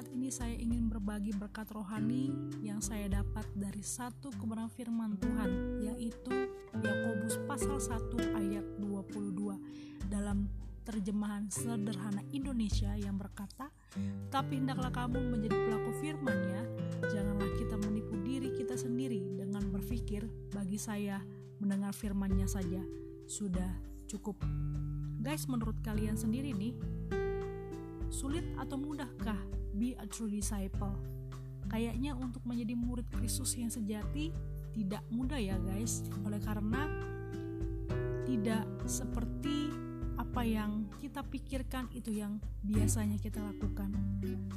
ini saya ingin berbagi berkat rohani yang saya dapat dari satu kebenaran firman Tuhan yaitu Yakobus pasal 1 ayat 22 dalam terjemahan sederhana Indonesia yang berkata tapi hendaklah kamu menjadi pelaku firman-Nya. Janganlah kita menipu diri kita sendiri dengan berpikir bagi saya mendengar firman-Nya saja sudah cukup. Guys menurut kalian sendiri nih sulit atau mudahkah be a true disciple? Kayaknya untuk menjadi murid Kristus yang sejati tidak mudah ya guys, oleh karena tidak seperti apa yang kita pikirkan itu yang biasanya kita lakukan.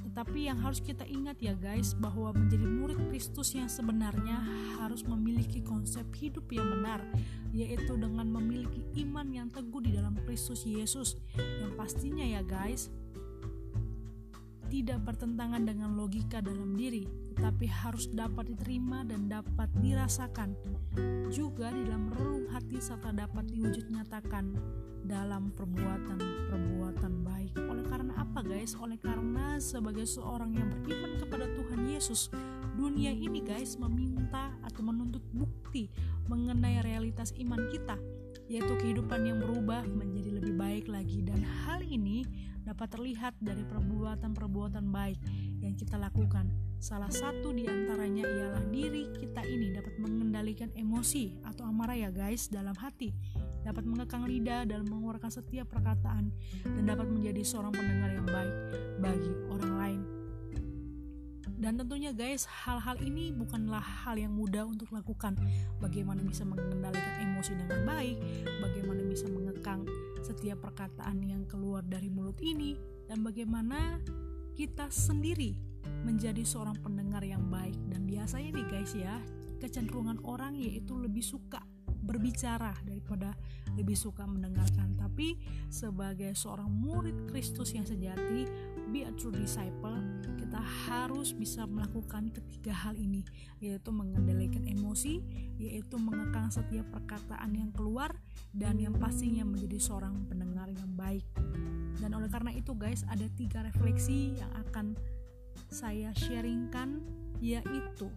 Tetapi yang harus kita ingat ya guys bahwa menjadi murid Kristus yang sebenarnya harus memiliki konsep hidup yang benar, yaitu dengan memiliki iman yang teguh di dalam Kristus Yesus. Yang pastinya ya guys, tidak bertentangan dengan logika dalam diri, tetapi harus dapat diterima dan dapat dirasakan juga di dalam relung hati serta dapat diwujud nyatakan dalam perbuatan-perbuatan baik. Oleh karena apa guys? Oleh karena sebagai seorang yang beriman kepada Tuhan Yesus, dunia ini guys meminta atau menuntut bukti mengenai realitas iman kita, yaitu kehidupan yang berubah menjadi lebih baik lagi dan hal ini dapat terlihat dari perbuatan-perbuatan baik yang kita lakukan. Salah satu di antaranya ialah diri kita ini dapat mengendalikan emosi atau amarah ya guys dalam hati, dapat mengekang lidah dalam mengeluarkan setiap perkataan, dan dapat menjadi seorang pendengar yang baik bagi orang. Dan tentunya guys, hal-hal ini bukanlah hal yang mudah untuk lakukan. Bagaimana bisa mengendalikan emosi dengan baik, bagaimana bisa mengekang setiap perkataan yang keluar dari mulut ini dan bagaimana kita sendiri menjadi seorang pendengar yang baik dan biasanya nih guys ya kecenderungan orang yaitu lebih suka berbicara daripada lebih suka mendengarkan tapi sebagai seorang murid Kristus yang sejati be a true disciple kita harus bisa melakukan ketiga hal ini yaitu mengendalikan emosi yaitu mengekang setiap perkataan yang keluar dan yang pastinya menjadi seorang pendengar yang baik. Dan oleh karena itu guys, ada tiga refleksi yang akan saya sharingkan yaitu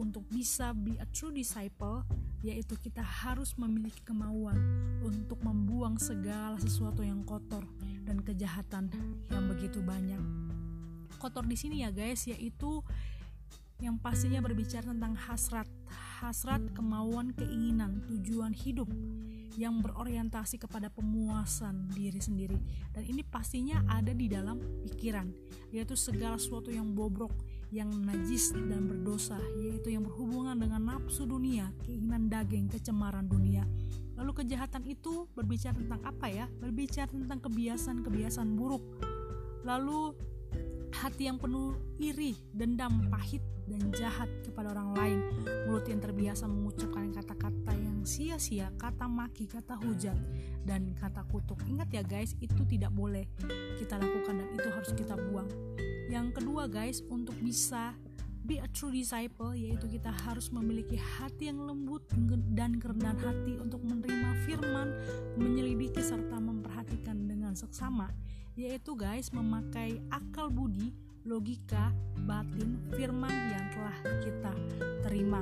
untuk bisa be a true disciple yaitu kita harus memiliki kemauan untuk membuang segala sesuatu yang kotor dan kejahatan yang begitu banyak. Kotor di sini ya guys yaitu yang pastinya berbicara tentang hasrat, hasrat, kemauan, keinginan, tujuan hidup yang berorientasi kepada pemuasan diri sendiri dan ini pastinya ada di dalam pikiran yaitu segala sesuatu yang bobrok yang najis dan berdosa yaitu yang berhubungan dengan nafsu dunia keinginan daging kecemaran dunia lalu kejahatan itu berbicara tentang apa ya berbicara tentang kebiasaan-kebiasaan buruk lalu hati yang penuh iri, dendam, pahit, dan jahat kepada orang lain, mulut yang terbiasa mengucapkan kata-kata yang sia-sia, kata maki, kata hujat, dan kata kutuk. Ingat ya guys, itu tidak boleh kita lakukan dan itu harus kita buang. Yang kedua guys, untuk bisa be a true disciple yaitu kita harus memiliki hati yang lembut dan kerendahan hati untuk menerima firman, menyelidiki serta memperhatikan dengan seksama yaitu guys memakai akal budi, logika, batin, firman yang telah kita terima.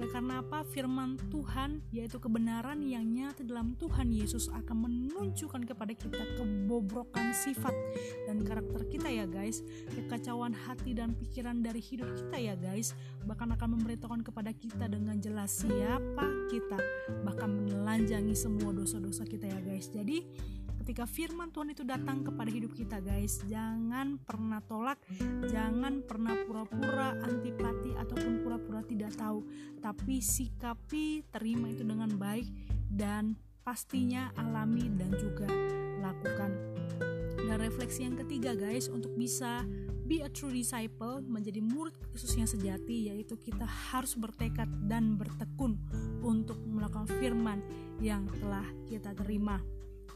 Oleh karena apa? Firman Tuhan yaitu kebenaran yang nyata dalam Tuhan Yesus akan menunjukkan kepada kita kebobrokan sifat dan karakter kita ya guys, kekacauan hati dan pikiran dari hidup kita ya guys, bahkan akan memberitahukan kepada kita dengan jelas siapa kita, bahkan menelanjangi semua dosa-dosa kita ya guys. Jadi ketika firman Tuhan itu datang kepada hidup kita guys jangan pernah tolak jangan pernah pura-pura antipati ataupun pura-pura tidak tahu. Tapi sikapi terima itu dengan baik dan pastinya alami dan juga lakukan. Dan refleksi yang ketiga guys untuk bisa be a true disciple menjadi murid Yesus yang sejati yaitu kita harus bertekad dan bertekun untuk melakukan firman yang telah kita terima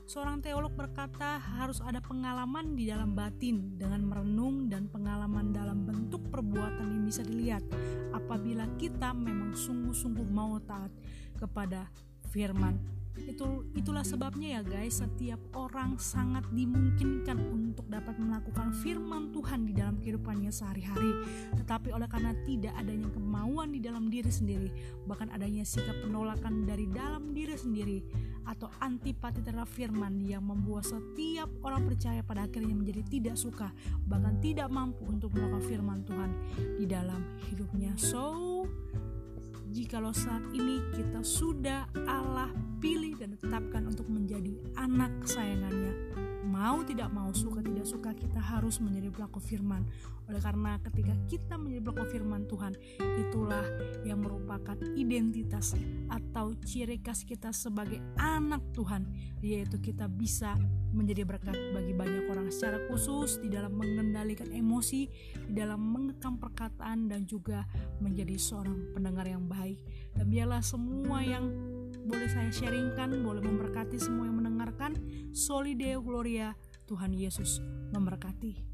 Seorang teolog berkata harus ada pengalaman di dalam batin dengan merenung dan pengalaman dalam bentuk perbuatan yang bisa dilihat apabila kita memang sungguh-sungguh mau taat kepada firman. Itu itulah sebabnya ya guys, setiap orang sangat dimungkinkan untuk dapat melakukan firman Tuhan di dalam kehidupannya sehari-hari. Tetapi oleh karena tidak adanya kemauan di dalam diri sendiri, bahkan adanya sikap penolakan dari dalam diri sendiri atau antipati terhadap firman yang membuat setiap orang percaya pada akhirnya menjadi tidak suka, bahkan tidak mampu untuk melakukan firman Tuhan di dalam hidupnya. So, jikalau saat ini kita sudah Allah pilih dan tetapkan untuk menjadi anak kesayangannya mau tidak mau suka tidak suka kita harus menjadi pelaku firman. Oleh karena ketika kita menjadi pelaku firman Tuhan itulah yang merupakan identitas atau ciri khas kita sebagai anak Tuhan yaitu kita bisa menjadi berkat bagi banyak orang secara khusus di dalam mengendalikan emosi di dalam mengekam perkataan dan juga menjadi seorang pendengar yang biarlah semua yang boleh saya sharingkan, boleh memberkati semua yang mendengarkan. Solideo Gloria, Tuhan Yesus memberkati.